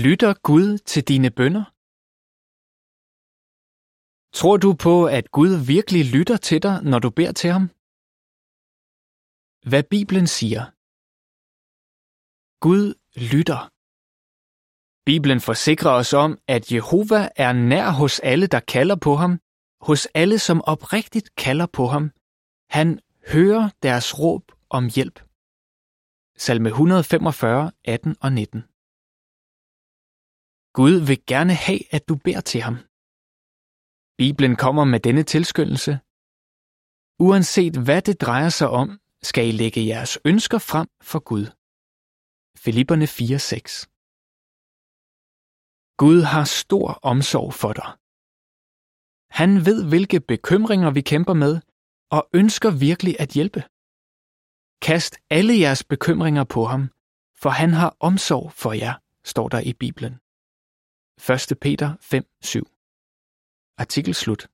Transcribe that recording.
Lytter Gud til dine bønner? Tror du på, at Gud virkelig lytter til dig, når du beder til ham? Hvad Bibelen siger. Gud lytter. Bibelen forsikrer os om, at Jehova er nær hos alle, der kalder på ham, hos alle, som oprigtigt kalder på ham. Han hører deres råb om hjælp. Salme 145, 18 og 19. Gud vil gerne have, at du beder til ham. Bibelen kommer med denne tilskyndelse. Uanset hvad det drejer sig om, skal I lægge jeres ønsker frem for Gud. Filipperne 4:6 Gud har stor omsorg for dig. Han ved, hvilke bekymringer vi kæmper med, og ønsker virkelig at hjælpe. Kast alle jeres bekymringer på ham, for han har omsorg for jer, står der i Bibelen. 1. Peter 5:7 Artikel slut